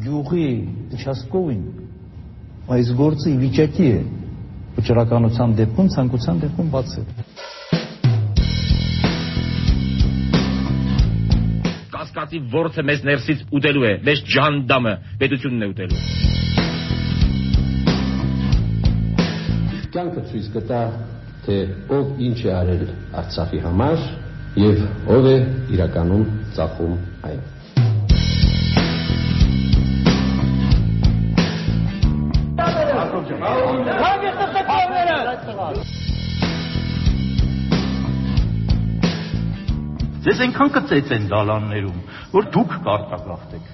գյուղի Չասկովին այս գործը ի վիճակի է վճռականության դեպքում, ցանկության դեպքում բացել։ Կասկածի ворթը մեզ ներսից ուտելու է, մեզ ջանդամը պետությունն է ուտելու։ Կյանքը ցույց կտա, թե ով ինչ է արել Արցախի համար եւ ով է իրականում ծախում այն։ Ձեզ այնքան կծեց են դալաններում, որ դուք կարտագաղթեք։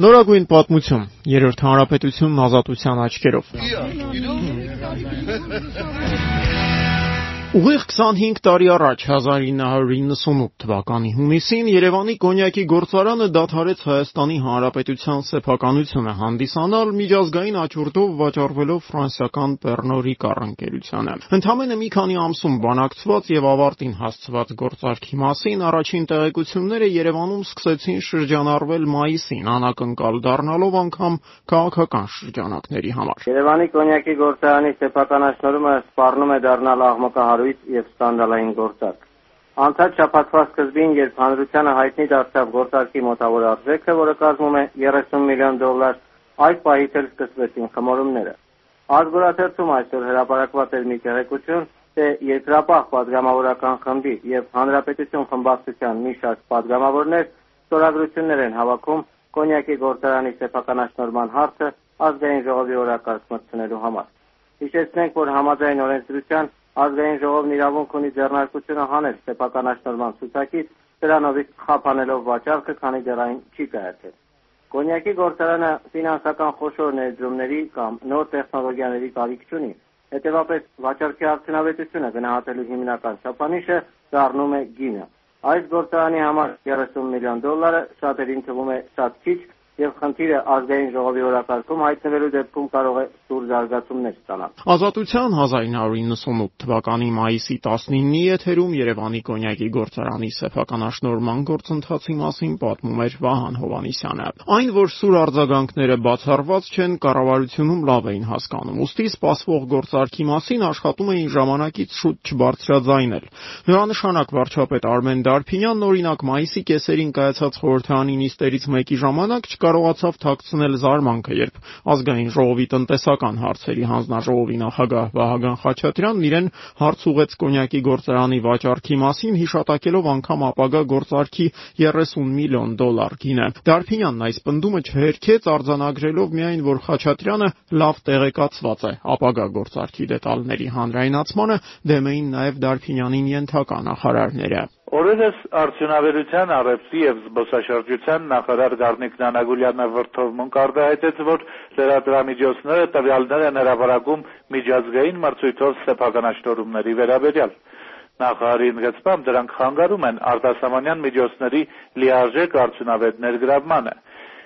Նորագույն պատմություն։ Երրորդ հանրապետությունն ազատության աչքերով։ Ուղիղ 25 տարի առաջ 1998 թվականի հունիսին Երևանի կոնյակի գործարանը դադարեց Հայաստանի Հանրապետության սեփականությունը հանդիսանալ միջազգային աճուրդով վաճառվելով ֆրանսիական Pernod Ricard ընկերությանը։ Ընդամենը մի քանի ամսում բանակցված եւ ավարտին հասցված գործարքի մասին առաջին տեղեկությունները Երևանում սկսեցին շրջանառվել մայիսին, անակնկալ դառնալով անգամ քաղաքական շրջանակների համար։ Երևանի կոնյակի գործարանի սեփականաշնորհումը սպառնում է դառնալ աղմկահար հարույց եւ սկանդալային գործարք։ Անցած շաբաթվա սկզբին, երբ հանրությանը հայտնի դարձավ գործարքի մոտավոր արժեքը, որը կազմում է 30 միլիոն դոլար, այդ պահից էլ սկսվեցին խմորումները։ Ազգորաթերթում այսօր հրապարակված էր մի տեղեկություն, թե երկրապահ падգամավորական խմբի եւ հանրապետություն խմբակցության մի շարք падգամավորներ ստորագրություններ են հավաքում Կոնյակի գործարանի սեփականաշնորհման հարցը ազգային ժողովի օրակարգ մտցնելու համար։ Հիշեցնենք, որ համաձայն օրենսդրության Ազգային ժողովն իրավունք ունի ձեռնարկությունը հանել սեփականաշնորհման ցուցակից, դրանով խափանելով վաճառքը, քանի դեռ այն չի կայացել։ Կոնյակի գործարանը ֆինանսական խոշոր ներդրումների կամ նոր տեխնոլոգիաների կարիք չունի։ Հետևաբար վաճառքի արդյունավետությունը գնահատելու հիմնական չափանիշը դառնում է գինը։ Այս գործարանի համար 30 միլիոն դոլարը շատերին թվում է շատ քիչ, եւ խնդիրը ազգային ժողովի օրակարգում հայտնվելու դեպքում կարող է սուր զարգացումներ ստանալ։ Ազատության 1998 թվականի մայիսի 19-ի եթերում Երևանի կոնյակի գործարանի սեփականաշնորհման գործընթացի մասին պատմում էր Վահան Հովանիսյանը։ Այն, որ սուր արձագանքները բացառված չեն, կառավարությունում լավ էին հասկանում։ Ոստի սպասվող գործարքի մասին աշխատում էին ժամանակից շուտ չբարձրաձայնել։ Հյուրանշանակ վարչապետ Արմեն Դարփինյանն օրինակ մայիսի կեսերին կայացած խորհրդարանի նիստերից մեկի ժամանակ չկա կարողացավ թաքցնել զարմանքը, երբ ազգային ժողովի տնտեսական հարցերի հանձնաժողովի նախագահ Վահագն Խաչատրյանն իրեն հարց ուղեց կոնյակի գործարանի վաճառքի մասին, հիշատակելով անգամ ապագա գործարքի 30 միլիոն դոլար գինը։ Դարփինյանն այս պնդումը չհերքեց արձանագրելով միայն, որ Խաչատրյանը լավ տեղեկացված է ապագա գործարքի դետալների հանրայնացմանը դեմ էին նաև Դարփինյանին ենթակա նախարարները։ Օրերս արդյունաբերության առևտրի եւ զբոսաշրջության նախարար Գառնիկ Նանագուլյանը վրթովմունք արտահայտեց, որ լրատվամիջոցները տվյալներ են հրապարակում միջազգային մրցույթով սեփականաշնորհումների վերաբերյալ։ Նախարարի ընդգծմամբ դրանք խանգարում են արտասահմանյան միջոցների լիարժեք արդյունավետ ներգրավմանը։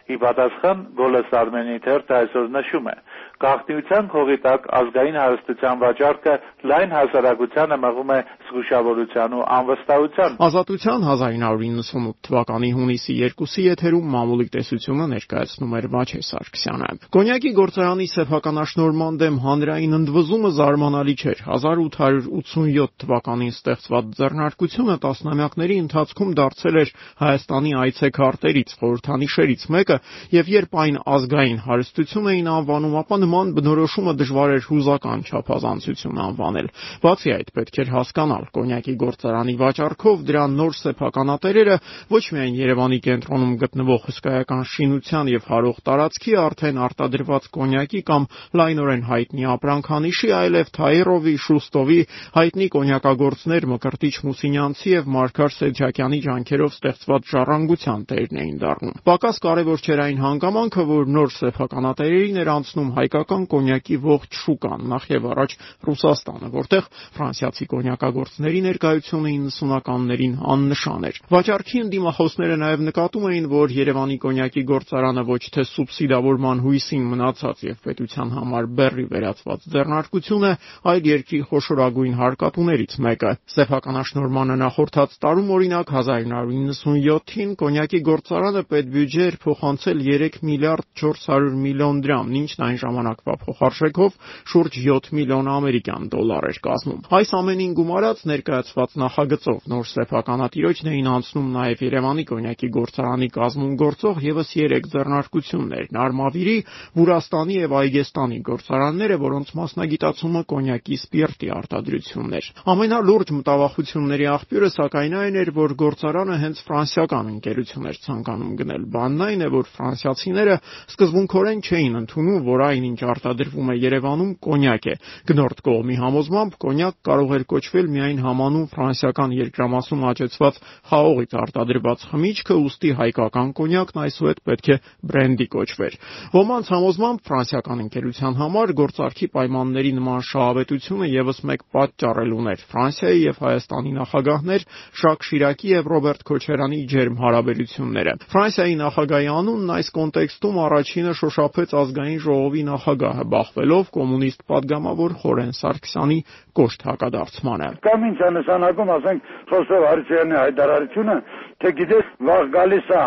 Ի պատասխան Գոլես Արմենի թերթը այսօր նշում է. Գաղտնիության քողի տակ ազգային հարստության վաճառքը լայն հասարակությանը մղում է զգուշավորության ու անվստահության։ Ազատության 1998 թվականի հունիսի 2-ի եթերում մամուլի տեսությունը ներկայացնում էր Մաչե Սարգսյանը։ Կոնյակի գործարանի սեփականաշնորհման դեմ հանրային ընդվզումը զարմանալի չէր։ 1887 թվականին ստեղծված ձեռնարկությունը տասնամյակների ընթացքում դարձել էր Հայաստանի այցեքարտերից, խորհրդանիշերից մեկը, եւ երբ այն ազգային հարստություն էին անվանում, ապա նման բնորոշումը դժվար էր հուզական չափազանցություն անվանել։ Բացի այդ, պետք էր հասկանալ, կոնյակի գործարանի վաճառքով դրա նոր սեփականատերերը ոչ միայն Երևանի կենտրոնում գտնվող հսկայական շինության եւ հարող տարածքի արդեն արտադրված կոնյակի կամ լայնորեն հայտնի ապրանքանիշի, այլև Թայերովի, Շուստովի, հայտնի կոնյակագործներ Մկրտիչ Մուսինյանցի եւ Մարգար Սեջակյանի ջանքերով ստեղծված ժառանգության տերն էին դառնում։ Պակաս կարևոր չէր այն հանգամանքը, որ նոր սեփականատերերին էր անցնում հայ հայկական կոնյակի ողջ շուկան, նախ եւ առաջ Ռուսաստանը, որտեղ ֆրանսիացի կոնյակագործների ներկայությունը 90-ականներին աննշան էր։ Վաճառքի ընդդիմախոսները նաեւ նկատում էին, որ Երևանի կոնյակի գործարանը ոչ թե սուբսիդավորման հույսին մնացած եւ պետության համար բեռի վերածված ձեռնարկություն է, այլ երկրի խոշորագույն հարկատուներից մեկը։ Սեփականաշնորհմանը նախորդած տարում օրինակ 1997-ին կոնյակի գործարանը պետբյուջե էր փոխանցել 3 միլիարդ 400 միլիոն դրամ, ինչն այն ժամանակվա փոխարժեքով շուրջ 7 միլիոն ամերիկյան դոլար էր կազմում։ Այս ամենին գումարած ներկայացված նախագծով նոր սեփականատիրոջն էին անցնում նաև Երևանի կոնյակի գործարանի կազմում գործող եւս 3 ձեռնարկություններ՝ Նարմավիրի, Վուրաստանի եւ Այգեստանի գործարանները, որոնց մասնագիտացումը կոնյակի սպիրտի արտադրությունն էր։ Ամենալուրջ մտավախությունների աղբյուրը սակայն այն էր, որ գործարանը հենց ֆրանսիական ընկերություն էր ցանկանում գնել։ Բանն այն է, որ ֆրանսիացիները սկզբունքորեն չէին ընդունում, որ այն ինչ արտադրվում է Երևանում կոնյակ է։ Գնորդ կողմի համոզմամբ կոնյակ կարող էր կոչվել միայն համանուն ֆրանսիական երկրամասում աճեցված խաղողից արտադրված խմիչքը, ուստի հայկական կոնյակն այսուհետ պետք է բրենդի կոչվեր։ Ոմանց համոզմամբ ֆրանսիական ընկերության համար գործարքի պայմանների նման շահավետությունը եւս մեկ պատճառ էլ ուներ։ Ֆրանսիայի եւ Հայաստանի նախագահներ Շակ Շիրակի եւ Ռոբերտ Քոչարյանի ջերմ հարաբերությունները։ Ֆրանսիայի նախագահի անունն այս կոնտեքստում առաջինը շոշափեց ազգային ժողովի նախագահը բախվելով կոմունիստ падգամավոր Խորեն Սարգսյանի կոշտ հակադարձմանը։ Կամ ինչ անշանակում, ասենք, Խոսով Հարությունյանի հայտարարությունը, թե գիտես, վաղ գալիս է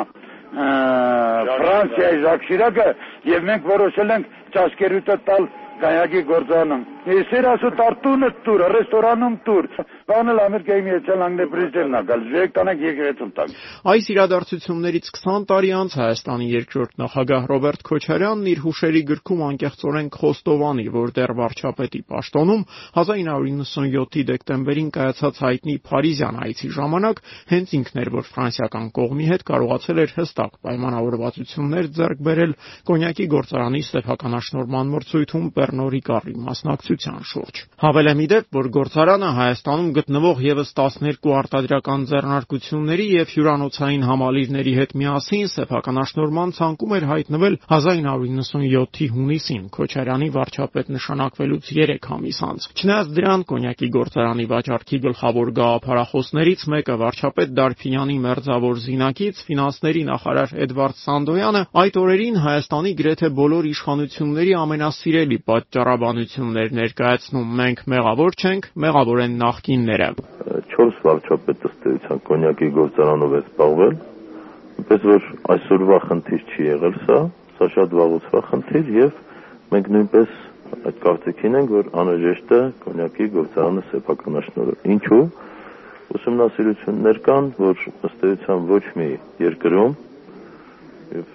Ֆրանսիայի Ժակշիրակը եւ մենք որոշել ենք ճաշկերուտը տալ Գայագի գործանում։ Ես երասու տարտունը տուր, ռեստորանում տուր։ Բանել Ամերիկայի Միացյալ Նահանգների պրեզիդենտն է գալ, ժեք տանենք եկեղեցում տանք։ Այս իրադարձություններից 20 տարի անց Հայաստանի երկրորդ նախագահ Ռոբերտ Քոչարյանն իր հուշերի գրքում անկեղծորեն խոստովանի, որ դեռ վարչապետի պաշտոնում 1997-ի դեկտեմբերին կայացած հայտնի Փարիզյան այցի ժամանակ հենց ինքն էր, որ ֆրանսիական կողմի հետ կարողացել էր հստակ պայմանավորվածություններ ձեռք բերել կոնյակի գործարանի սեփականաշնորհման մրցույթում Պեռնո Ռիկարի մասնակցության շուրջ։ Հավելեմ իդեպ, որ գործարանը Հայաստանում գտնվող եւս 12 արտադրական ձեռնարկությունների եւ հյուրանոցային համալիրների հետ միասին սեփականաշնորհման ցանկում էր հայտնվել 1997-ի հունիսին Քոչարյանի վարչապետ նշանակվելուց 3 ամիս անց։ Չնայած դրան կոնյակի գործարանի վաճառքի գլխավոր գաղափարախոսներից մեկը վարչապետ Դարփինյանի մերձավոր զինակից ֆինանսների նախարար Էդվարդ Սանդոյանը այդ օրերին Հայաստանի գրեթե բոլոր իշխանությունների ամենասիրելի պատճառաբանություններ ներկայացնում։ Մենք մեղավոր չենք, մեղավոր են նախկինները։ 4 վարչապետ ըստ էության կոնյակի գործարանով է զբաղվել, այնպես որ այսօրվա խնդիր չի եղել սա, սա շատ վաղուց խնդիր եւ մենք նույնպես այդ կարծիքին ենք, որ անհրաժեշտ է կոնյակի գործարանը սեփականաշնորհել։ Ինչու՞ ուսումնասիրություններ կան, որ ըստ էության ոչ մի երկրում եւ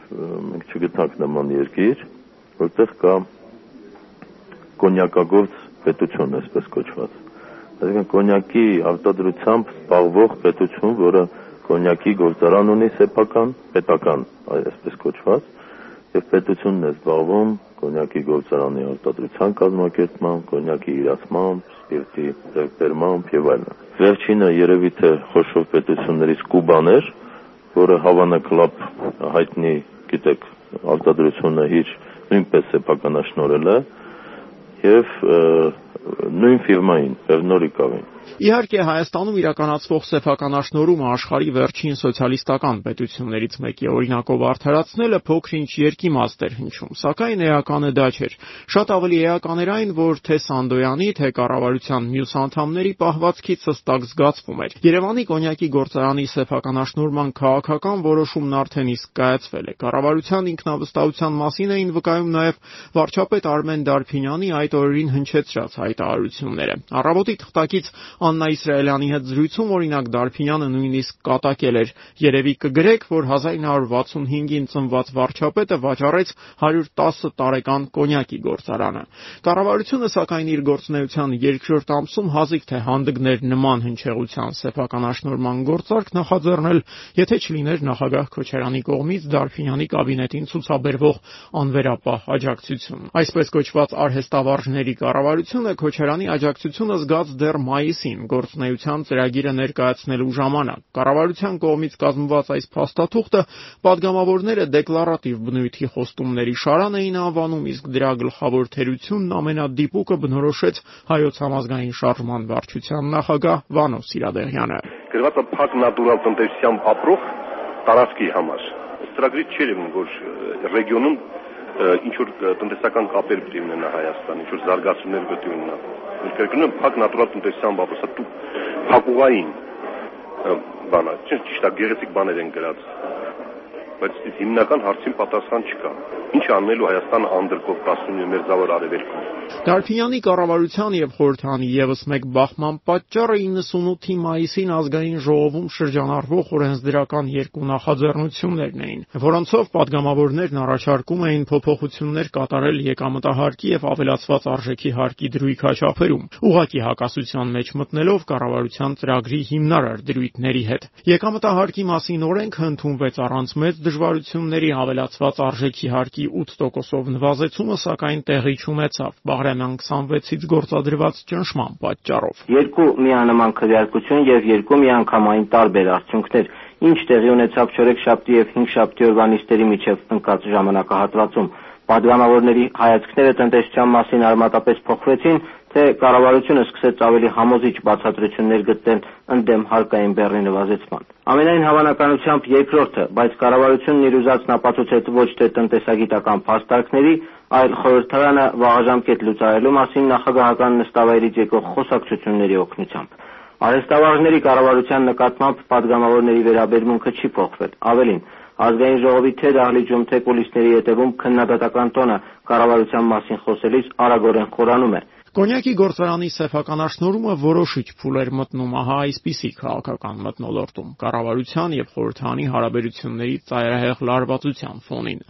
մենք չգտնանք նման երկիր, որտեղ կա կոնյակագործ պետություն, այսպես կոչված այսինքն կոնյակի արտադրությամբ զբաղվող պետություն, որը կոնյակի գործարան ունի սեփական, պետական, այսպես կոչված, եւ պետությունն է զբաղվում կոնյակի գործարանի արտադրության կազմակերպմամբ, կոնյակի իրացմամբ, սպիրտի ձեռքբերմամբ եւ այլն։ Վերջինը երևի թե խոշոր պետություններից Կուբան էր, որը Հավանա կլաբ հայտնի, գիտեք, արտադրությունը իր նույնպես սեփականաշնորհել է եւ նույն ֆիրմային Պերնորիկավին Իհարկե Հայաստանում իրականացվող սեփականաշնորհումը աշխարհի վերջին սոցիալիստական պետություններից մեկի օրինակով արդարացնելը փոքր-ինչ երկիմաստ էր հնչում, սակայն էականը դա չէր։ Շատ ավելի էական էր այն, որ թե Սանդոյանի, թե կառավարության մյուս անդամների պահվածքից հստակ զգացվում էր։ Երևանի կոնյակի գործարանի սեփականաշնորհման քաղաքական որոշումն արդեն իսկ կայացվել է։ Կառավարության ինքնավստահության մասին էին վկայում նաև վարչապետ Արմեն Դարփինյանի այդ օրերին հնչեցրած հայտարարությունները։ Առավոտի թղթակից Աննա Իսրայելյանի հետ զրույցում օրինակ Դարփինյանը նույնիսկ կատակել էր. «Երևի կգրեք, որ 1965-ին ծնված վարչապետը վաճառեց 110 տարեկան կոնյակի գործարանը»։ Կառավարությունը սակայն իր գործունեության երկրորդ ամսում հազիվ թե հանդգներ նման հնչեղության սեփականաշնորհման գործարք նախաձեռնել, եթե չլիներ նախագահ Քոչարյանի կողմից Դարփինյանի կաբինետին ցուցաբերվող անվերապահ աջակցություն։ Այսպես կոչված արհեստավարժների կառավարությունը Քոչարյանի աջակցությունը զգաց դեռ մայիսին Բաքվին գործնեայության ծրագիրը ներկայացնելու ժամանակ։ Կառավարության կողմից կազմված այս փաստաթուղթը падգամավորները դեկլարատիվ բնույթի խոստումների շարան էին անվանում, իսկ դրա գլխավոր թերությունն ամենադիպուկը բնորոշեց հայոց համազգային շարժման վարչության նախագահ Վանո Սիրադեղյանը։ Գրվածը փակ նատուրալ տնտեսությամբ ապրող տարածքի համար։ Ստրագրի չէր իմն, որ ռեգիոնում ինչ որ տնտեսական կապեր պետք է ունենա Հայաստան, ինչ որ զարգացումներ պետք է ունենա։ Կրկնում փակ նատուրալ տնտեսությամբ ապրող, դու փակուղային բանա, ճիշտ է, գեղեցիկ բաներ են գրած բայց հիմնական հարցին պատասխան չկա։ Ինչ անելու Հայաստանը անդրկովկասում եւ մեր զավար արևելքում։ Դարփյանի կառավարության եւ խորհրդանի եւս մեկ բախման պատճառը 98-ի մայիսին ազգային ժողովում շրջանառվող օրենսդրական երկու նախաձեռնություններն էին, որոնցով падգամավորներն առաջարկում էին փոփոխություններ կատարել եկամտահարկի եւ ավելացված արժեքի հարկի դրույքաչափերում։ Ուղղակի հակասության մեջ մտնելով կառավարության ծրագրի հիմնարար դրույթների հետ։ Եկամտահարկի մասին օրենքը ընդունվեց առանց մեծ դժվարությունների ավելացված արժեքի հարկի 8%-ով նվազեցումը սակայն տեղի չունեցավ Բաղրամյան 26-ից գործադրված ճնշման պատճառով։ Երկու միանման քվեարկություն եւ երկու միանգամային տարբեր արդյունքներ ինչ տեղի ունեցավ չորեքշաբթի եւ հինգշաբթի օրվա նիստերի միջև ընկած ժամանակահատվածում Պատգամավորների հայացքները տնտեսության մասին արմատապես փոխվեցին, թե կառավարությունը սկսեց ավելի համոզիչ բացատրություններ գտնել ընդդեմ հարկային բեռնի նվազեցման։ Ամենայն հավանականությամբ երկրորդը, բայց կառավարությունն իր ուզածն ապացուցեց ոչ թե տնտեսագիտական փաստարկների, այլ խորհրդարանը վաղաժամկետ լուծարելու մասին նախագահական նստավայրից եկող խոսակցությունների օգնությամբ։ Արհեստավարժների կառավարության նկատմամբ падգամավորների վերաբերմունքը չի փոխվել։ Ավելին, ազգային ժողովի թե դահլիճում, թե կուլիսների ետևում քննադատական տոնը կառավարության մասին խոսելիս արագորեն խորանում է։ Կոնյակի գործարանի սեփական աշնորհումը որոշիչ փուլ էր մտնում ահա այսպիսի քաղաքական մտնոլորտում՝ կառավարության եւ խորհրդանի հարաբերությունների ծայրահեղ լարվածության ֆոնին։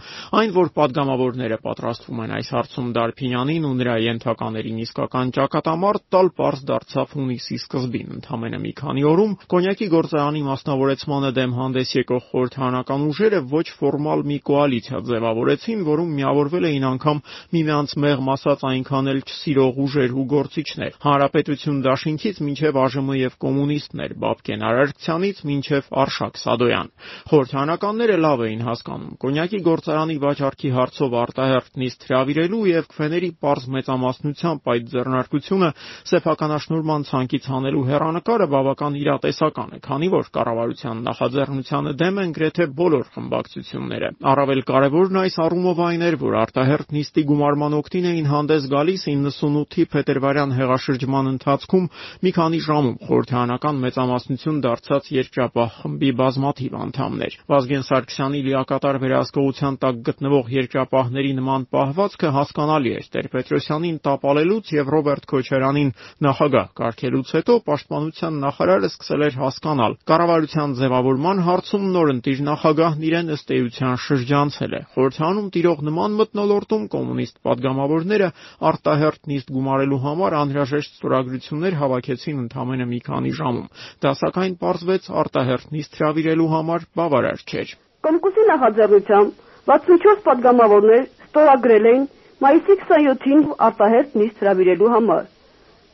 Այն, որ падգամավորները պատրաստվում են այս հարցում Դարփինյանին ու նրա ենթականերին իսկական ճակատամարտ տալ, པարզ դարձավ հունիսի սկզբին։ Ընդամենը մի քանի օրում Կոնյակի գործարանի մասնավորեցմանը դեմ հանդես եկող խորհրդանական ուժերը ոչ ֆորմալ մի կոալիցիա ձևավորեցին, որում միավորվել էին անգամ միմյանց մեղմ ասած այնքան էլ չսիրող ուժ ուժեր ու գործիչներ։ Հանրապետություն դաշինքից մինչև ԱԺՄ եւ կոմունիստներ, Բաբկեն Արարքցյանից մինչև Արշակ Սադոյան։ Խորհրդանականները լավ էին հասկանում։ Կոնյակի գործարանի վաճառքի հարցով արտահերթ նիստ հravirելու եւ քվեների པարզ մեծամասնությամբ այդ ձեռնարկությունը սեփականաշնորհման ցանկից հանելու հերանեկարը բավական իրատեսական է, քանի որ կառավարության նախաձեռնությանը դեմ են գրեթե բոլոր խմբակցությունները։ Առավել կարևորն այս առումով այն էր, որ արտահերթ նիստի գումարման օկտին էին հանդես գալիս 98-ի թվականի փետրվարյան հեղաշրջման ընթացքում մի քանի ժամում խորհրդարանական մեծամասնություն դարձած երկրապահ խմբի բազմաթիվ անդամներ։ Վազգեն Սարգսյանի լիակատար վերահսկողության տակ գտնվող երկրապահների նման պահվածքը հասկանալի էր Տեր-Պետրոսյանին տապալելուց եւ Ռոբերտ Քոչարյանին նախագահ կարգելուց հետո պաշտպանության նախարարը սկսել էր հասկանալ կառավարության ձևավորման հարցում նորընտիր նախագահն իրեն ըստ էության շրջանցել է։ Խորհրդանում տիրող նման մթնոլորտում կոմունիստ падգամավորները արտահերտ նիստ գումար համարելու համար անհրաժեշտ ստորագրություններ հավաքեցին ընդամենը մի քանի ժամում։ Դա սակայն պարզվեց արտահերթնից թրավիրելու համար բավարար չէր։ Կոմկուսի նախաձեռնությամբ 64 падգամավորներ ստորագրել էին մայիսի 27-ին արտահերթ նիստ հրավիրելու համար։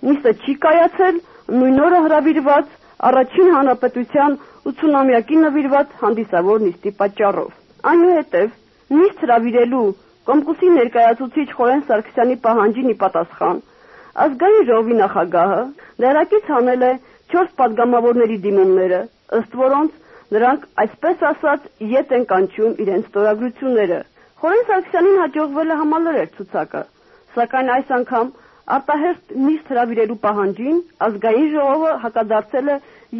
Նիստը չի կայացել նույն օրը հրավիրված առաջին հանրապետության 80-ամյակի նվիրված հանդիսավոր նիստի պատճառով։ Այնուհետև նիստ հրավիրելու Կոմկուսի ներկայացուցիչ Խորեն Սարգսյանի պահանջին ի պատասխան Ազգային ժողովի նախագահը լրակից հանել է 4 падգամավորների դիմումները, ըստ որոնց նրանք այսպես ասած ետ են կանչում իրենց ստորագրությունները։ Խորեն Սարգսյանին հաջողվել է համալրել ցուցակը, սակայն այս անգամ արտահերտ նիստ հրավիրելու պահանջին ազգային ժողովը հակադարձել է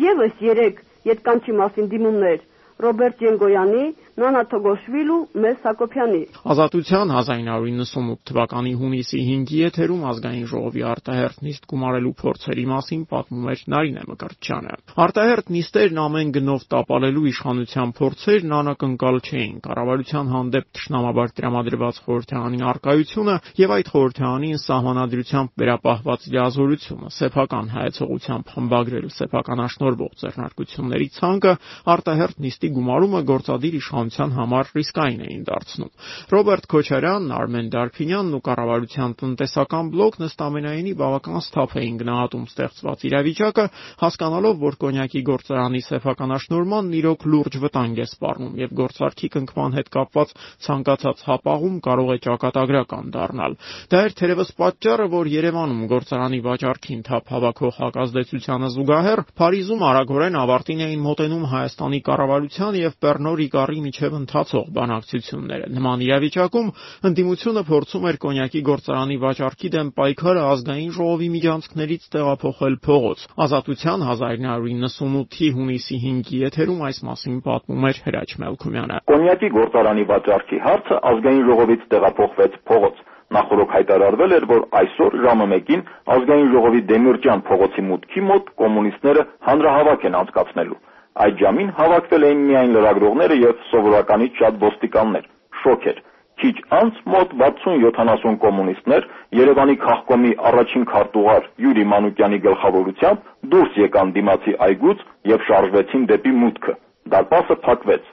եւս 3 ետկանչի մասին դիմումներ Ռոբերտ Ջենգոյանի, Նանա Թոգոշվիլու, Մեզ Հակոբյանի։ Ազատության 1998 թվականի հունիսի 5-ի եթերում ազգային ժողովի արտահերթ նիստ գումարելու փորձերի մասին պատմում էր Նարինե Մկրտչյանը։ Արտահերթ նիստերն ամեն գնով տապալելու իշխանության փորձերն անակնկալ չէին։ Կառավարության հանդեպ ճշնամաբար տրամադրված խորհրդարանի արկայությունը եւ այդ խորհրդարանին սահմանադրությամբ վերապահված լիազորությունը, սեփական հայեցողությամբ խմբագրել սեփականաշնորհող ձեռնարկությունների ցանկը արտահերթ նիստի գումարումը գործադիր իշխանության իշխանության համար ռիսկային էին դարձնում։ Ռոբերտ Քոչարյանն, Արմեն Դարփինյանն ու կառավարության տնտեսական բլոկն ըստ ամենայնի բավական սթափ էին գնահատում ստեղծված իրավիճակը, հասկանալով, որ կոնյակի գործարանի սեփականաշնորհմանն իրոք լուրջ վտանգ է սպառնում եւ գործարքի կնքման հետ կապված ցանկացած հապաղում կարող է ճակատագրական դառնալ։ Դա էր թերևս պատճառը, որ Երևանում գործարանի վաճառքին թափ հավաքող հակազդեցությանը զուգահեռ Փարիզում արագորեն ավարտին էին մոտենում Հայաստանի կառավարության եւ Պեռնո Ռիկարի միջև ընթացող բանակցությունները։ Նման իրավիճակում ընդդիմությունը փորձում էր կոնյակի գործարանի վաճառքի դեմ պայքարը ազգային ժողովի միջանցքներից տեղափոխել փողոց։ Ազատության 1998-ի հունիսի 5-ի եթերում այս մասին պատմում էր Հրաչ Մելքումյանը։ Կոնյակի գործարանի վաճառքի հարցը ազգային ժողովից տեղափոխվեց փողոց։ Նախորդ հայտարարվել էր, որ այսօր ժամը 1-ին ազգային ժողովի Դեմիրճյան փողոցի մուտքի մոտ կոմունիստները հանրահավաք են անցկացնելու։ Այդ ժամին հավաքվել էին միայն լրագրողները եւ սովորականից շատ ոստիկաններ։ Շոկ էր։ Քիչ անց մոտ 60-70 կոմունիստներ Երևանի քաղկոմի առաջին քարտուղար Յուրի Մանուկյանի գլխավորությամբ դուրս եկան դիմացի այգուց եւ շարժվեցին դեպի մուտքը։ Դարպասը փակվեց։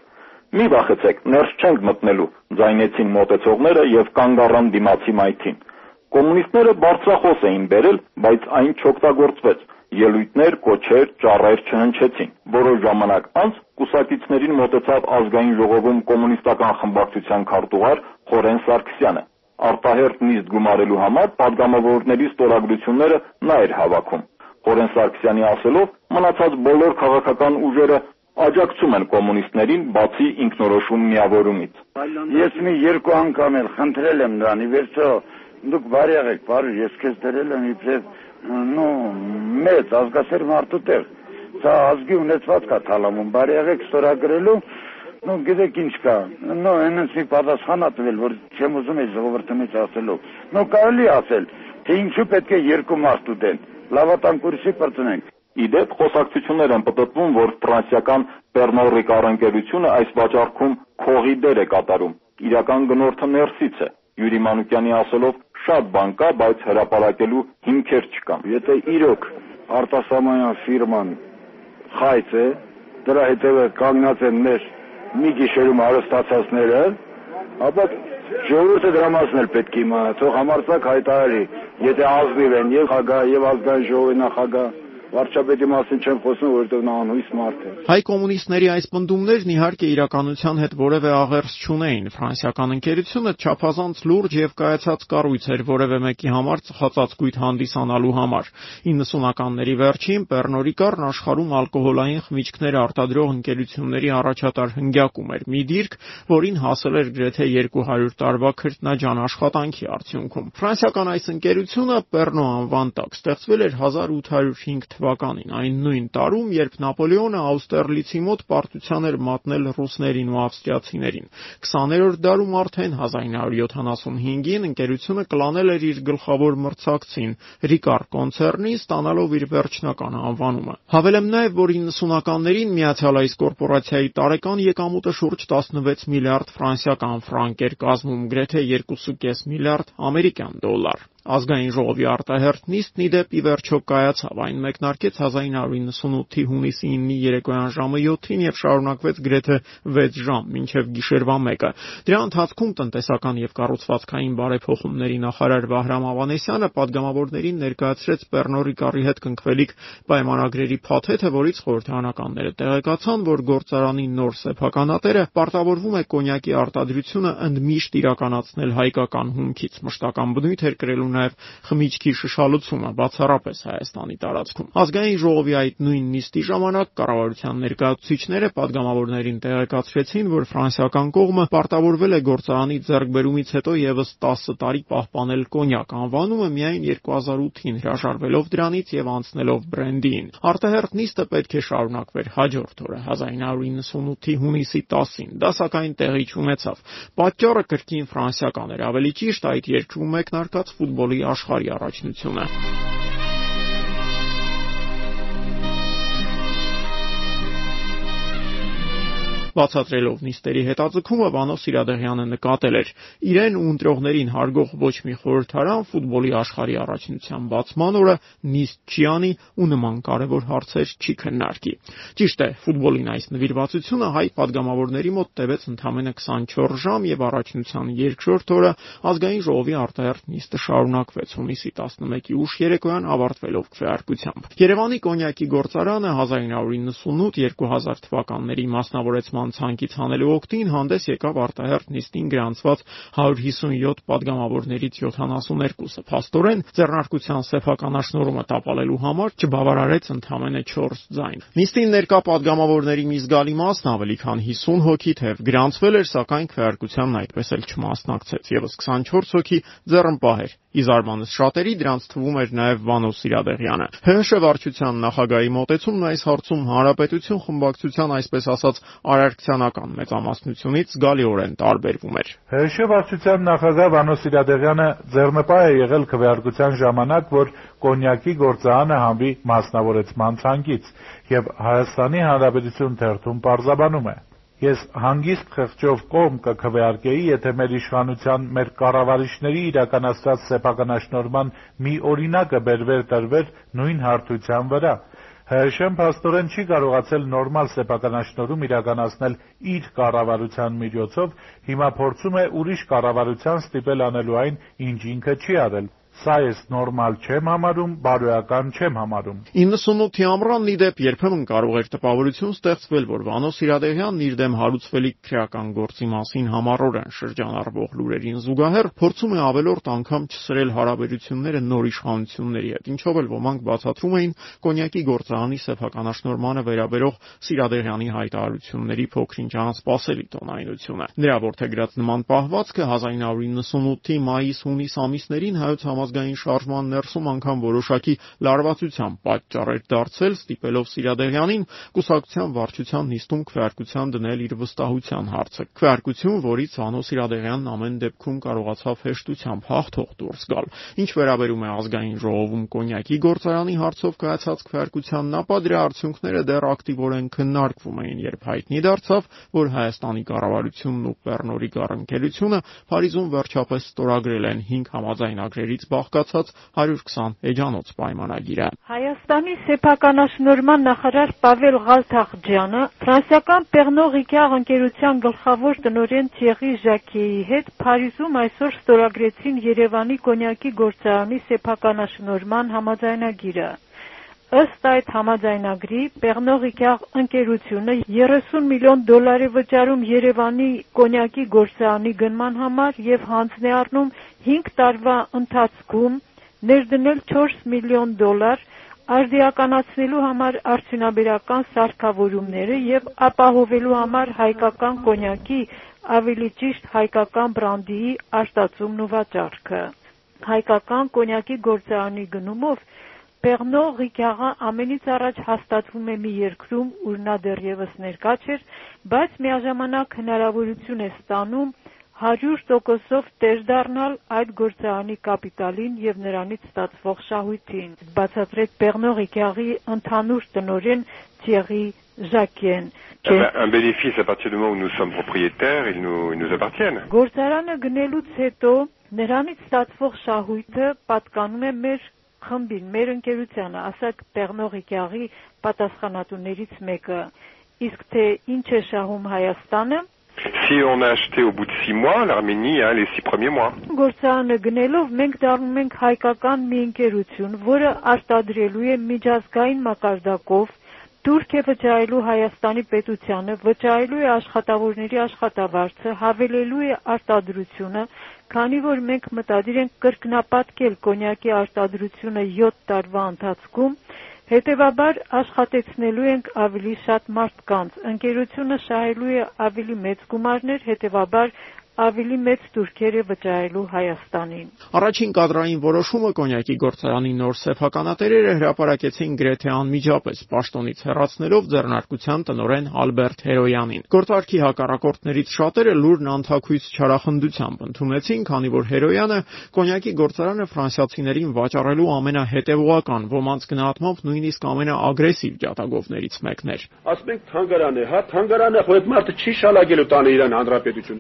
Մի վախեցեք, ներս չենք մտնելու, ձայնեցին մոտեցողները եւ կանգ առան դիմացի մայթին։ Կոմունիստները բարձրախոս էին բերել, բայց այն չօգտագործվեց ելույթներ, կոչեր, ճառեր չհնչեցին։ Որոշ ժամանակ անց կուսակիցներին մոտեցավ Ազգային ժողովում կոմունիստական խմբակցության քարտուղար Խորեն Սարգսյանը։ Արտահերթ նիստ գումարելու համար падգամավորների ստորագրությունները նա էր հավաքում։ Խորեն Սարգսյանի ասելով, մնացած բոլոր քաղաքական ուժերը աջակցում են կոմունիստներին բացի ինքնորոշում միավորումից։ Ես մի երկու անգամ էլ խնդրել եմ նրան, ի վերջո դուք բարի եղեք, բարի, ես քեզ դրել եմ իբրև նո մեծ ազգասեր մարդու տեղ սա ազգի ունեցված կա թալամում բարի եղեք ստորագրելու նո գիտեք ինչ կա նո այնպես մի պատասխան ա տվել որ չեմ ուզում այս ժողովրդի մեջ ասելու նո կարելի ասել թե ինչու պետք է երկու մարդ ուտեն լավատան կուրսի բրծնենք Իդեպ խոսակցություններ են պատտվում, որ ֆրանսիական Pernod Ricard ընկերությունը այս վաճառքում քողի դեր է կատարում։ Իրական գնորդը ներսից է։ Յուրի Մանուկյանի ասելով շատ բան կա, բայց հրապարակելու հիմքեր չկան։ Եթե իրոք արտասահմանյան ֆիրման խայծ է, դրա հետևը կանգնած են մեր մի գիշերում հարստացածները, ապա ժողովուրդը դրա մասն էլ պետք է իմանա, թող համարձակ հայտարարի, եթե ազնիվ են եւ խագահ եւ ազգային ժողովի նախագահ վարչապետի մասին չեմ խոսում, որովհետև նա անհույս մարդ է։ Հայ կոմունիստների այս պնդումներն իհարկե իրականության հետ որևէ աղերս չունեին։ Ֆրանսիական ընկերությունը չափազանց լուրջ եւ կայացած կառույց էր որևէ մեկի համար ծխածածկույթ հանդիսանալու համար։ 90-ականների վերջին Պեռնորիկարն աշխարհում ալկոհոլային խմիչքներ արտադրող ընկերությունների առաջատար հնգյակում էր։ Մի դիրք, որին հասել էր գրեթե 200 տարվա քրտնաջան աշխատանքի արդյունքում։ Ֆրանսիական այս ընկերությունը Պեռնո անվան տակ ստեղծվել էր 1805 թվականին, այն նույն տարում, երբ Նապոլեոնը Աուստերլիցի մոտ պարտության էր մատնել ռուսներին ու ավստրիացիներին։ 20-րդ դարում արդեն 1975-ին ընկերությունը կլանել էր իր գլխավոր մրցակցին՝ Ricard կոնցեռնին, ստանալով իր վերջնական անվանումը։ Հավելեմ նաև, որ 90-ականներին Միացյալ այս կորպորացիայի տարեկան եկամուտը շուրջ 16 միլիարդ ֆրանսիական ֆրանկ էր կազմում, գրեթե 2.5 միլիարդ ամերիկյան դոլար։ Ազգային ժողովի արտահերթ նիստն ի դեպ ի վերջո կայացավ, այն մեկնարկեց 1998-ի հունիսի 9-ի երեկոյան ժամը 7-ին եւ շարունակվեց գրեթե 6 ժամ, մինչեւ գիշերվա 1-ը։ Դրա ընթացքում տնտեսական եւ կառուցվածքային բարեփոխումների նախարար Վահրամ Ավանեսյանը падգամավորներին ներկայացրեց Պեռնորիկարի հետ կնքվելիք պայմանագրերի փաթեթը, որից խորհրդանականները տեղեկացան, որ գործարանի նոր սեփականատերը պարտավորվում է կոնյակի արտադրությունը ընդմիշտ իրականացնել հայկական հումքից։ Մշտական բնույթ էր կրելու նաև խմիչքի շշալուցումը բացառապես Հայաստանի տարածքում։ Ազգային ժողովի այդ նույն նիստի ժամանակ կառավարության ներկայացուցիչները падգամավորներին տեղեկացրեցին, որ ֆրանսիական կողմը պարտավորվել է գործարանի ձեռքբերումից հետո եւս 10 տարի պահպանել կոնյակ անվանումը միայն 2008-ին հրաժարվելով դրանից եւ անցնելով բրենդին։ Արտահերթ նիստը պետք է շարունակվեր հաջորդ օրը 1998-ի հունիսի 10-ին։ Դա սակայն տեղի չունեցավ։ Պատճառը կրկին ֆրանսիական էր, ավելի ճիշտ այդ երկրում մեկնարկած ֆուտբոլ ֆուտբոլի աշխարհի առաջնությունը։ Բացատրելով նիստերի հետաձգումը Վանո Սիրադեղյանը նկատել էր. իրեն ու ընտրողներին հարգող ոչ մի խորհրդարան ֆուտբոլի աշխարհի առաջնության բացման օրը նիստ չի անի ու նման կարևոր հարցեր չի քննարկի։ Ճիշտ է, ֆուտբոլին այս նվիրվածությունը հայ падգամավորների մոտ տևեց ընդամենը 24 ժամ եւ առաջնության երկրորդ օրը ազգային ժողովի արտահերթ նիստը շարունակվեց հունիսի 11-ի ուշ երեկոյան ավարտվելով քվեարկությամբ։ Երևանի կոնյակի գործարանը 1998-2000 թվականների մասնավորեցման հանցանքից հանելու օգտին հանդես եկավ արտահերթ նիստին գրանցված 157 падգամավորներից 72-ը։ Փաստորեն, ձեռնարկության սեփական աշնորհումը տապալելու համար չբավարարեց ընդամենը 4 ձայն։ Նիստին ներկա падգամավորների մի զգալի մասն ավելի քան 50 հոգի թեև գրանցվել էր, սակայն քվեարկությանն այդպես էլ չմասնակցեց։ Եվս 24 հոգի ձեռնպահ էր։ Ի զարմանս շատերի դրանց թվում էր նաև Վանո Սիրադեղյանը։ ՀՀՇ վարչության նախագահի մոտեցումն այս հարցում հանրապետություն խմբակցության այսպես ասած արարքցյանական մեծամասնությունից զգալիորեն տարբերվում էր։ ՀՀՇ վարչության նախագահ Վանո Սիրադեղյանը ձեռնպահ է եղել քվեարկության ժամանակ, որ կոնյակի գործարանը համբի մասնավորեցման ցանկից եւ Հայաստանի Հանրապետություն թերթում պարզաբանում է. Ես հանգիստ խղճով կողմ կքվեարկեի, եթե մեր իշխանության, մեր կառավարիչների իրականացրած սեփականաշնորհման մի օրինակը բերվեր տրվեր նույն հարթության վրա։ ՀՀՇ-ն փաստորեն չի կարողացել նորմալ սեփականաշնորհում իրականացնել իր կառավարության միջոցով, հիմա փորձում է ուրիշ կառավարության ստիպել անելու այն, ինչ ինքը չի արել։ Սա ես նորմալ չեմ համարում, բարոյական չեմ համարում։ 98-ի ամռանն ի դեպ երբեմն կարող էր տպավորություն ստեղծվել, որ Վանոս Սիրադեղյանն իր դեմ հարուցվելիք քրեական գործի մասին համառորեն շրջանառվող լուրերին զուգահեռ փորձում է ավելորդ անգամ չսրել հարաբերությունները նոր իշխանությունների հետ, ինչով էլ ոմանք բացատրում էին կոնյակի գործարանի սեփականաշնորմանը վերաբերող Սիրադեղյանի հայտարարությունների փոքրինչ անսպասելի տոնայնությունը։ Նրա ворթեգրած նման պահվածքը 1998-ի մայիս-հունիս ամիսներին հայոց համա համազգային շարժման ներսում անգամ որոշակի լարվածության պատճառ էր դարձել, ստիպելով Սիրադեղյանին կուսակցության վարչության նիստում քվեարկության դնել իր վստահության հարցը։ Քվեարկություն, որից Անո Սիրադեղյանն ամեն դեպքում կարողացավ հեշտությամբ հաղթող դուրս գալ։ Ինչ վերաբերում է ազգային ժողովում կոնյակի գործարանի հարցով կայացած քվեարկությանն, ապա դրա արդյունքները դեռ ակտիվորեն քննարկվում էին, երբ հայտնի դարձավ, որ Հայաստանի կառավարությունն ու Պեռնորի գառընկերությունը Փարիզում վերջապես ստորագրել են 5 համաձայնագրերից բաղկացած 120 էջանոց պայմանագիրը։ Հայաստանի սեփականաշնորհման նախարար Պավել Ղալթախջյանը ֆրանսիական Pernod Ricard ընկերության գլխավոր տնօրեն Թիերի Ժակեի հետ Փարիզում այսօր ստորագրեցին Երևանի կոնյակի գործարանի սեփականաշնորհման համաձայնագիրը։ Ըստ այդ համաձայնագրի Pernod Ricard ընկերությունը 30 միլիոն դոլար է վճարում Երևանի կոնյակի գործարանի գնման համար եւ հանձն է առնում 5 տարվա ընթացքում ներդնել 4 միլիոն դոլար արդիականացնելու համար արդյունաբերական սարքավորումները եւ ապահովելու համար հայկական կոնյակի, ավելի ճիշտ հայկական բրանդիի արտածումն ու վաճառքը։ Հայկական կոնյակի գործարանի գնումով Pernod Ricard-ը ամենից առաջ հաստատվում է մի երկրում, ուր նա դեռևս ներկա չէր, բայց միաժամանակ հնարավորություն է ստանում 100%-ով տեր դառնալ այդ գործարանի կապիտալին եւ նրանից ստացվող շահույթին, բացատրեց Pernod Ricard-ի ընդհանուր տնօրեն Thierry Jacquin. Un bénéfice à partir du moment où nous sommes propriétaires, ils nous, ils nous appartiennent. Գործարանը գնելուց հետո նրանից ստացվող շահույթը պատկանում է մեր խմբին, մեր ընկերությանը, ասաք Pernod Ricard-ի պատասխանատուներից մեկը։ Իսկ թե ինչ է շահում Հայաստանը, Si on a acheté au bout de six mois, l'Arménie a les six premiers mois. Գործարանը գնելով մենք դառնում ենք հայկական մի ընկերություն, որը արտադրելու է միջազգային մակարդակով Թուրք է վճարելու Հայաստանի պետությանը, վճարելու է աշխատավորների աշխատավարձը, հավելելու է արտադրությունը, քանի որ մենք մտադիր ենք կրկնապատկել կոնյակի արտադրությունը 7 տարվա ընթացքում, Հետևաբար աշխատեցնելու ենք ավելի շատ մարդկանց։ Ընկերությունը շահելու է ավելի մեծ գումարներ, հետևաբար ավելի մեծ տուրքերը վճարելու Հայաստանին։ Առաջին կադրային որոշումը կոնյակի գործարանի նոր սեփականատերերը հրապարակեցին գրեթե անմիջապես, պաշտոնից հեռացնելով ձեռնարկության տնօրեն Ալբերտ Հերոյանին։ Գործարքի հակառակորդներից շատերը լուրն անթաքույց չարախնդությամբ ընդունեցին, քանի որ Հերոյանը կոնյակի գործարանը ֆրանսիացիներին վաճառելու ամենահետևողական, ոմանց գնահատմամբ նույնիսկ ամենաագրեսիվ ջատագովներից մեկն էր։ Ասում ենք թանգարան է, հա, թանգարանը, այդ մարդը չի շալագելու տանը իրան հանրապետություն։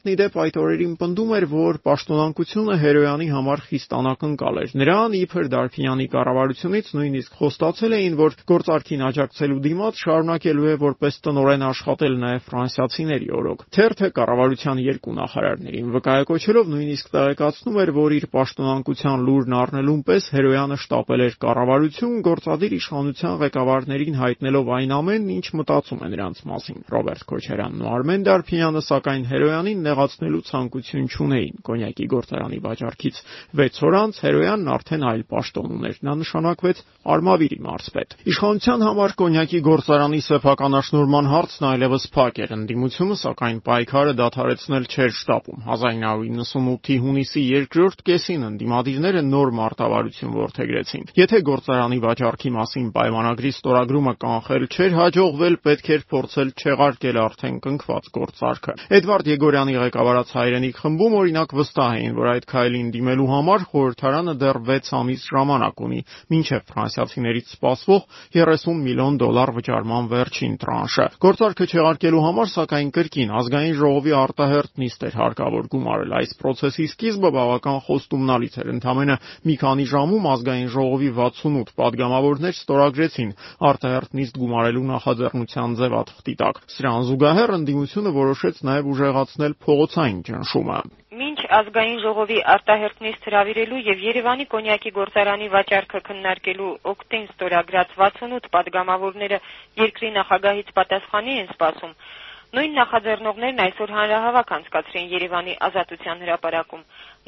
Ազգորաթերթն իդեպ այդ օրերին պնդում էր, որ պաշտոնանկությունը Հերոյանի համար խիստ անակնկալ էր։ Նրան իբր Դարփինյանի կառավարությունից նույնիսկ խոստացել էին, որ գործարքին աջակցելու դիմաց շարունակելու է որպես տնօրեն աշխատել նաև ֆրանսիացիների օրոք։ Թերթը կառավարության երկու նախարարներին վկայակոչելով նույնիսկ տեղեկացնում էր, որ իր պաշտոնանկության լուրն առնելուն պես Հերոյանը շտապել էր կառավարություն գործադիր իշխանության ղեկավարներին հայտնելով այն ամենն, ինչ մտածում է նրանց մասին։ Ռոբերտ Քոչարյանն ու Արմեն Դարփինյանը սակայն Հերոյանին նեղացնելու ցանկություն չունեին։ Կոնյակի գործարանի վաճառքից 6 օր անց Հերոյանն արդեն այլ պաշտոն ուներ։ Նա նշանակվեց Արմավիրի մարզպետ։ Իշխանության համար կոնյակի գործարանի սեփականաշնորհման հարցն այլևս փակ էր։ Ընդդիմությունը, սակայն, պայքարը դադարեցնել չէր շտապում։ 1998-ի հունիսի 2-րդ կեսին ընդդիմադիրները նոր մարտավարություն ворթեգրեցին։ Եթե գործարանի վաճառքի մասին պայմանագրի ստորագրումը կանխել չէր հաջողվել, պետք էր փորձել չեղարկել արդեն կնքված գործարքը։ Էդվարդ Եգորյանի ղեկավարած հայրենիք խմբում օրինակ վստահ էին, որ այդ քայլին դիմելու համար խորհրդարանը դեռ 6 ամիս ժամանակ ունի, մինչև ֆրանսիացիներից սպասվող 30 միլիոն դոլար վճարման վերջին տրանշը։ Գործարքը չեղարկելու համար, սակայն կրկին ազգային ժողովի արտահերթ նիստ էր հարկավոր գումարել։ Այս process-ի սկիզբը բավական խոստումնալից էր։ Ընդամենը մի քանի ժամում ազգային ժողովի 68 падգամավորներ ստորագրեցին արտահերթ նիստ գումարելու նախաձեռնության ձևաթղթի տակ։ Սրան զուգահեռ ընդդիմությունը որոշեց նաև ուժեղացնել փողոցային ճնշումը։ Մինչ ազգային ժողովի արտահերթնից հրավիրելու եւ Երևանի կոնյակի գործարանի վաճառքը քննարկելու օկտեն ստորագրած 68 падգամավորները երկրի նախագահից պատասխանի են սպասում, Նույն նախաձեռնողներն այսօր հանրահավաք անցկացրին Երևանի Ազատության հրապարակում։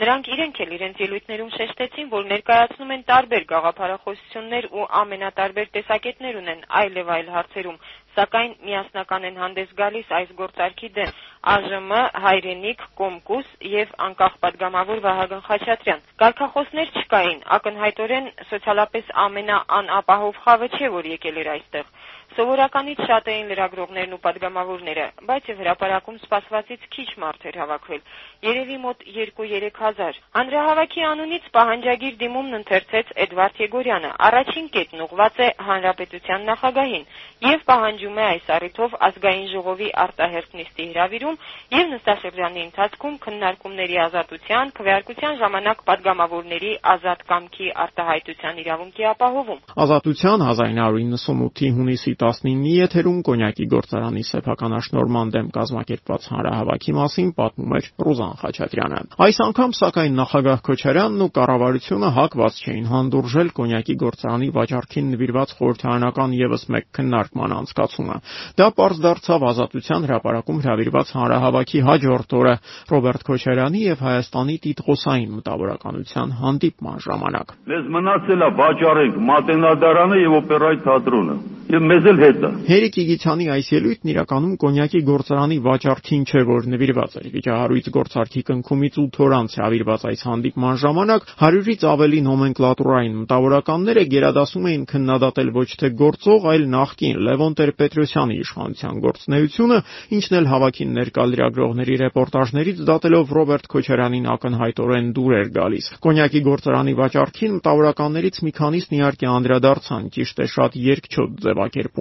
Նրանք իրենք էլ իրենց ելույթներում շեշտեցին, որ ներկայացնում են տարբեր գաղափարախոսություններ ու ամենատարբեր տեսակետներ ունեն այլև այլ հարցերում, սակայն միասնական են հանդես գալիս այս գործարքի դեմ ԱԺՄ, Հայրենիք, Կոմկուս եւ անկախ падգամավոր Վահագն Խաչատրյան։ Գարկախոսներ չկային, ակնհայտորեն սոցիալապես ամենաանապահով խավը չէ, որ եկել էր այստեղ։ Սովորականից շատ էին լրագրողներն ու падգամավորները, բայց եւ հրապարակում սպասվածից քիչ մարդ էր հավաքվել, երևի մոտ 2-3 հազար։ Հանրահավաքի անունից պահանջագիր դիմումն ընթերցեց Էդվարդ Եգորյանը։ Առաջին կետն ուղված է հանրապետության նախագահին եւ պահանջում է այս առիթով ազգային ժողովի արտահերտ նիստի հրավիրում եւ նստաշրջանի ընթացքում քննարկումների ազատության, քվեարկության ժամանակ падգամավորների ազատ կամքի արտահայտության իրավունքի ապահովում։ Ազատության 1998-ի հունիսի 19-ի եթերում կոնյակի գործարանի սեփականաշնորհման դեմ կազմակերպված հանրահավաքի մասին պատմում էր Ռուզան Խաչատրյանը։ Այս անգամ սակայն նախագահ Քոչարյանն ու կառավարությունը հակված չէին հանդուրժել կոնյակի գործարանի վաճառքին նվիրված խորհրդարանական եւս մեկ քննարկման անցկացումը։ Դա པարզ դարձավ Ազատության հրապարակում հրավիրված հանրահավաքի հաջորդ օրը Ռոբերտ Քոչարյանի եւ Հայաստանի տիտղոսային մտավորականության հանդիպման ժամանակ։ Մեզ մնացել է վաճառենք Մատենադարանը եւ օպերայի թատրոնը եւ մեզ էլ հետ է։ Հերիկ Իգիթյանի այս ելույթն իրականում կոնյակի գործարանի վաճառքին չէ, որ նվիրված էր։ Վիճահարույց գործարքի կնքումից 8 օր անց հավիրված այս հանդիպման ժամանակ 100-ից ավելի նոմենկլատուրային մտավորականները գերադասում էին քննադատել ոչ թե գործող, այլ նախկին Լևոն Տեր-Պետրոսյանի իշխանության գործնեությունը, ինչն էլ հավաքին ներկա լրագրողների ռեպորտաժներից դատելով Ռոբերտ Քոչարյանին ակնհայտորեն դուր էր գալիս։ Կոնյակի գործարանի վաճառքին մտավորականներից մի քանիսն իհարկե անդրադարձան, ճիշտ է, շատ երկչոտ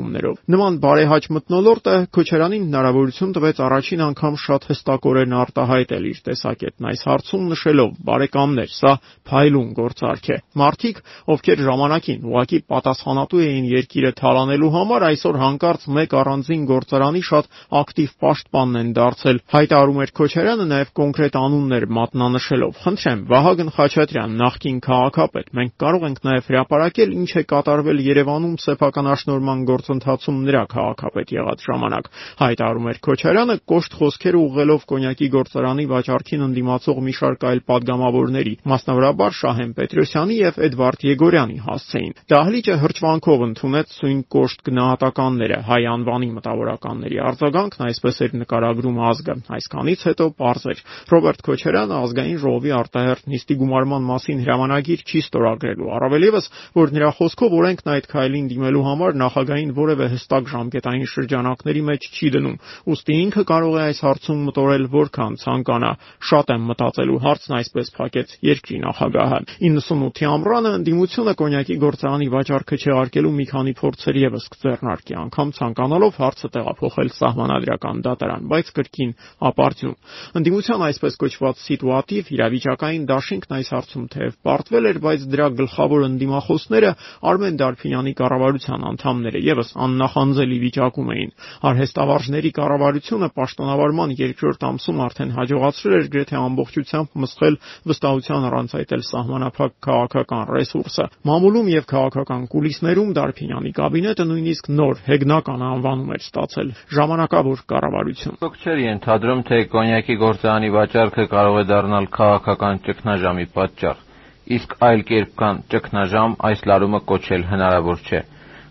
ձևակերպումներով։ Նման բարեհաճ մտնոլորտը Քոչարյանին հնարավորություն տվեց առաջին անգամ շատ հստակորեն արտահայտել իր տեսակետն այս հարցում նշելով. «Բարեկամներ, սա փայլուն գործարք է»։ Մարդիկ, ովքեր ժամանակին ուղակի պատասխանատու էին երկիրը թալանելու համար, այսօր հանկարծ մեկ առանձին գործարանի շատ ակտիվ պաշտպանն են դարձել։ Հայտարարում էր Քոչարյանը նաև կոնկրետ անուններ մատնանշելով։ Խնդրեմ, Վահագն Խաչատրյան, նախկին քաղաքապետ, մենք կարող ենք նաև հրապարակել ինչ է կատարվել Երևանում սեփականաշնորհման գործընթացում նրա քաղաքապետ եղած ժամանակ, հայտարարում էր Քոչարյանը, կոշտ խոսքեր ուղղելով կոնյակի գործարանի վաճառքին ընդդիմացող մի շարք այլ падգամավորների, մասնավորաբար Շահեն Պետրոսյանի եւ Էդվարդ Եգորյանի հասցեին։ Դահլիճը հրճվանքով ընդունեց սույն կոշտ գնահատականները, հայ անվանի մտավորականների արձագանքն այսպես էր նկարագրում ազգը։ Այսքանից հետո պարզ էր. Ռոբերտ Քոչարյանը ազգային ժողովի արտահերթ նիստի գումարման մասին հրամանագիր չի ստորագրելու, առավելևս որ նրա խոսքով օրենքն այդ քայլին դիմելու համար նախագահային որևէ հստակ ժամկետային շրջանակների մեջ չի դնում։ Ոստի ինքը կարող է այս հարցում մտորել որքան ցանկանա։ Շատ եմ մտածելու հարցն այսպես փակեց երկրի նախագահը։ 98-ի ամռանը ընդդիմությունը կոնյակի գործարանի վաճառքը չեղարկելու մի քանի փորձեր եւս կձեռնարկի, անգամ ցանկանալով հարցը տեղափոխել սահմանադրական դատարան, բայց կրկին ապարդյուն։ Ընդդիմության այսպես կոչված սիտուատիվ իրավիճակային դաշինքն այս հարցում թեև պարտվել էր, բայց դրա գլխավոր ընդդիմախոսները Արմեն Դարփինյանի կառավարության անդամները եւս աննախանձելի վիճակում էին։ Արհեստավարժների կառավարությունը պաշտոնավարման երկրորդ ամսում արդեն հաջողացրել էր գրեթե ամբողջությամբ մսխել վստահության առանց այդ էլ սահմանափակ քաղաքական ռեսուրսը։ Մամուլում եւ քաղաքական կուլիսներում Դարփինյանի կաբինետը նույնիսկ նոր հեգնական անվանում էր ստացել՝ ժամանակավոր կառավարություն։ Ոք չէր ենթադրում, թե կոնյակի գործարանի վաճառքը կարող է դառնալ քաղաքական ճգնաժամի պատճառ, իսկ այլ կերպ կան ճգնաժամ այս լարումը կոչել հնարավոր չէ։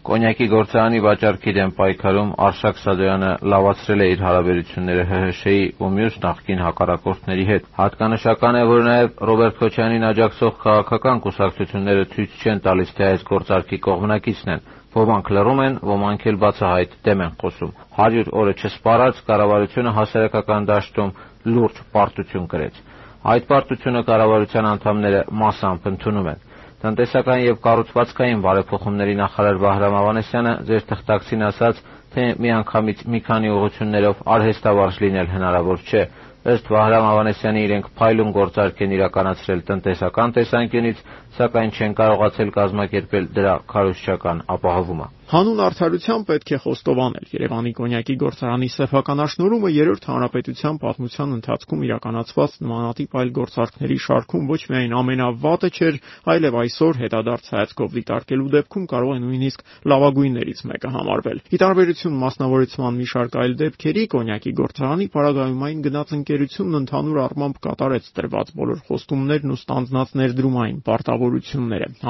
Կոնյակի գործարանի վաճառքի դեմ պայքարում Արշակ Սադոյանը լավացրել է իր հարաբերությունները ՀՀՇ-ի ու մյուս նախկին հակառակորդների հետ։ Հատկանշական է, որ նաև Ռոբերտ Քոչարյանին աջակցող քաղաքական կուսակցությունները ցույց չեն տալիս, թե այս գործարքի կողմնակիցն են։ Ոմանք լռում են, ոմանք էլ բացահայտ դեմ են խոսում։ 100 օրը չսպառած կառավարությունը հասարակական դաշտում լուրջ պարտություն կրեց։ Այդ պարտությունը կառավարության անդամները massամբ ընդունում են։ Տնտեսական եւ կառուցվածքային բարեփոխումների նախարար Վահրամ Ավանեսյանը ձեր թղթակցին ասաց, թե միանգամից մի քանի ուղղություններով արհեստավարժ լինել հնարավոր չէ։ Ըստ Վահրամ Ավանեսյանի իրենք փայլուն գործարք են իրականացրել տնտեսական տեսանկյունից, սակայն չեն կարողացել կազմակերպել դրա քարոզչական ապահովումը։ Հանուն արդարության պետք է խոստովանել, Երևանի կոնյակի գործարանի սեփականաշնորհումը երրորդ հանրապետության պատմության ընթացքում իրականացված նմանատիպ այլ գործարքների շարքում ոչ միայն ամենավատը չէր, այլև այսօր հետադարձ հայացքով դիտարկելու դեպքում կարող է նույնիսկ լավագույններից մեկը համարվել։ Ի տարբերություն մասնավորեցման մի շարք այլ դեպքերի, կոնյակի գործարանի պարագայում այն գնաց ընկերությունն ընդհանուր առմամբ կատարեց տրված բոլոր խոստումներն ու ստանձնած ներդրումային պարտավորությունները։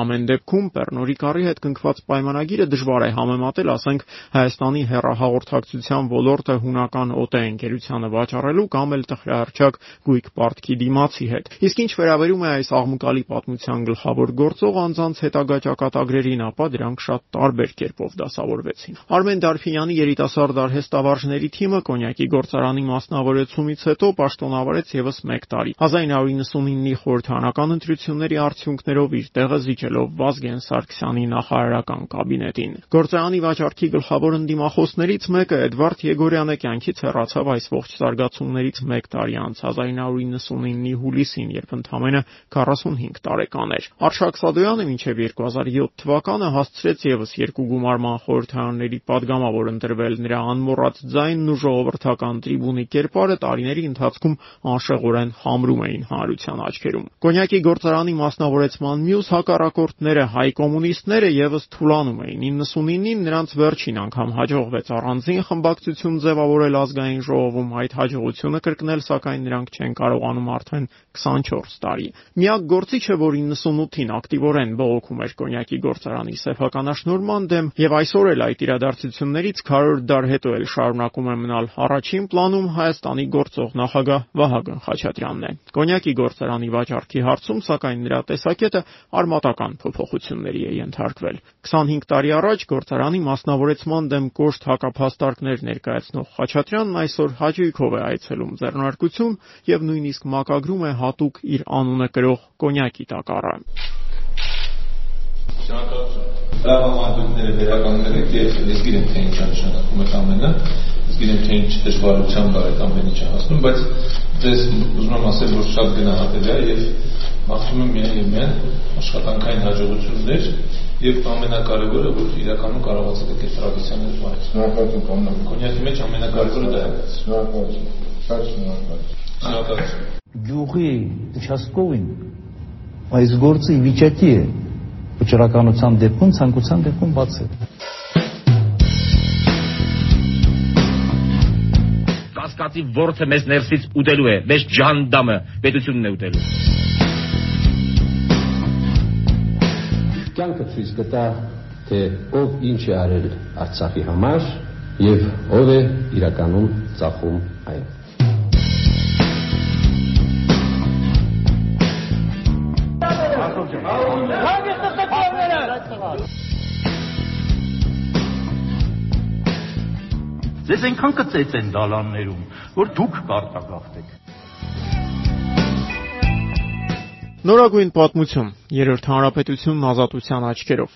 Ամեն դեպքում Պեռնորի կարի հետ կնքված պայմանագիրը դժվար է համեմատել, ասենք, Հայաստանի հեռահաղորդակցության ոլորտը հունական ՕՏ ընկերությանը վաճառելու կամ էլ տխրահարճակ Գույք Պարտքի դիմացի հետ։ Իսկ ինչ վերաբերում է այս աղմկալի պատմության գլխավոր գործող անձանց հետագա ճակատագրերին, ապա դրանք շատ տարբեր կերպով դասավորվեցին։ Արմեն Դարփինյանի երիտասարդ արհեստավարժների թիմը կոնյակի գործարանի մասնավորեցումից հետո պաշտոնավարեց եւս 1 տարի։ 1999-ի խորհրդանական ընտրությունների արդյունքներով խոսքերով իր տեղը զիջելով Վազգեն Սարգսյանի նախարարական կաբինետին։ Գործարանի վաճառքի գլխավոր ընդդիմախոսներից մեկը Էդվարդ Եգորյանը կյանքից հեռացավ այս ողջ զարգացումներից 1 տարի անց 1999-ի հուլիսին, երբ ընդամենը 45 տարեկան էր։ Արշակ Սադոյանը մինչև 2007 թվականը հասցրեց եւս երկու գումարման խորհրդարանների падգամավոր ընտրվել նրա անմոռաց ձայնն ու ժողովրդական տրիբունի կերպարը տարիների ընթացքում անշեղորեն համրում էին հանրության աչքերում։ Կոնյակի գործարանի մասնավորեցման մյուս հակառակորդները հայ կոմունիստները եւս թուլանում էին. 1999-ին նրանց վերջին անգամ հաջողվեց առանձին խմբակցություն ձևավորել ազգային ժողովում, այդ հաջողությունը կրկնել սակայն նրանք չեն կարողանում արդեն 24 տարի։ Միակ գործիչը, որ 98-ին ակտիվորեն բողոքում էր կոնյակի գործարանի սեփականաշնորհման դեմ եւ այսօր էլ այդ իրադարձություններից 100 դար հետո էլ շարունակում է մնալ առաջին պլանում Հայաստանի գործող նախագահ Վահագն Խաչատրյանն է։ Կոնյակի գործարանի վաճառքի հարցում սակայն նրա տեսակետը արմատական փոփոխությունների է ենթարկվել։ 25 տարի առաջ գործարանի մասնավորեցման դեմ կոշտ հակափաստարկներ ներկայացնող Խաչատրյանն այսօր հաճույքով է այցելում ձեռնարկություն եւ նույնիսկ մակագրում է հատուկ իր անունը կրող կոնյակի տակառը։ Լավամատույթները վերականգնել եք եւ ես գիտեմ թե ինչ է նշանակում այդ ամենը, ես գիտեմ թե ինչ դժվարությամբ այդ ամեն ինչը հասնում, բայց ձեզ ուզում եմ ասել, որ շատ գնահատելի է եւ մաղթում եմ միայն իրեն աշխատանքային հաջողություններ եւ ամենակարևորը որ իրականում կարողացել եք էստրադացիաներ վայել։ Շնորհակալություն կանոնը։ Կոնյակի մեջ ամենակարևորը դա է։ Շնորհակալություն։ Շատ շնորհակալություն։ Շնորհակալություն։ Գյուղի Չասկովին այս գործը վիճակի է վճռականության դեպքում ցանկության դեպքում բաց է։ Կասկածի ворթը մեզ ներսից ուտելու է, մեզ ջանդամը պետությունն է ուտելու։ կյանքը ցույց կտա, թե ով ինչ է արել Արցախի համար եւ ով է իրականում ծախում այն։ Ձեզ այնքան կծեց են դալաններում, որ դուք կարտագաղթեք։ Նորագույն պատմություն՝ երրորդ հանրապետությունն ազատության աչքերով։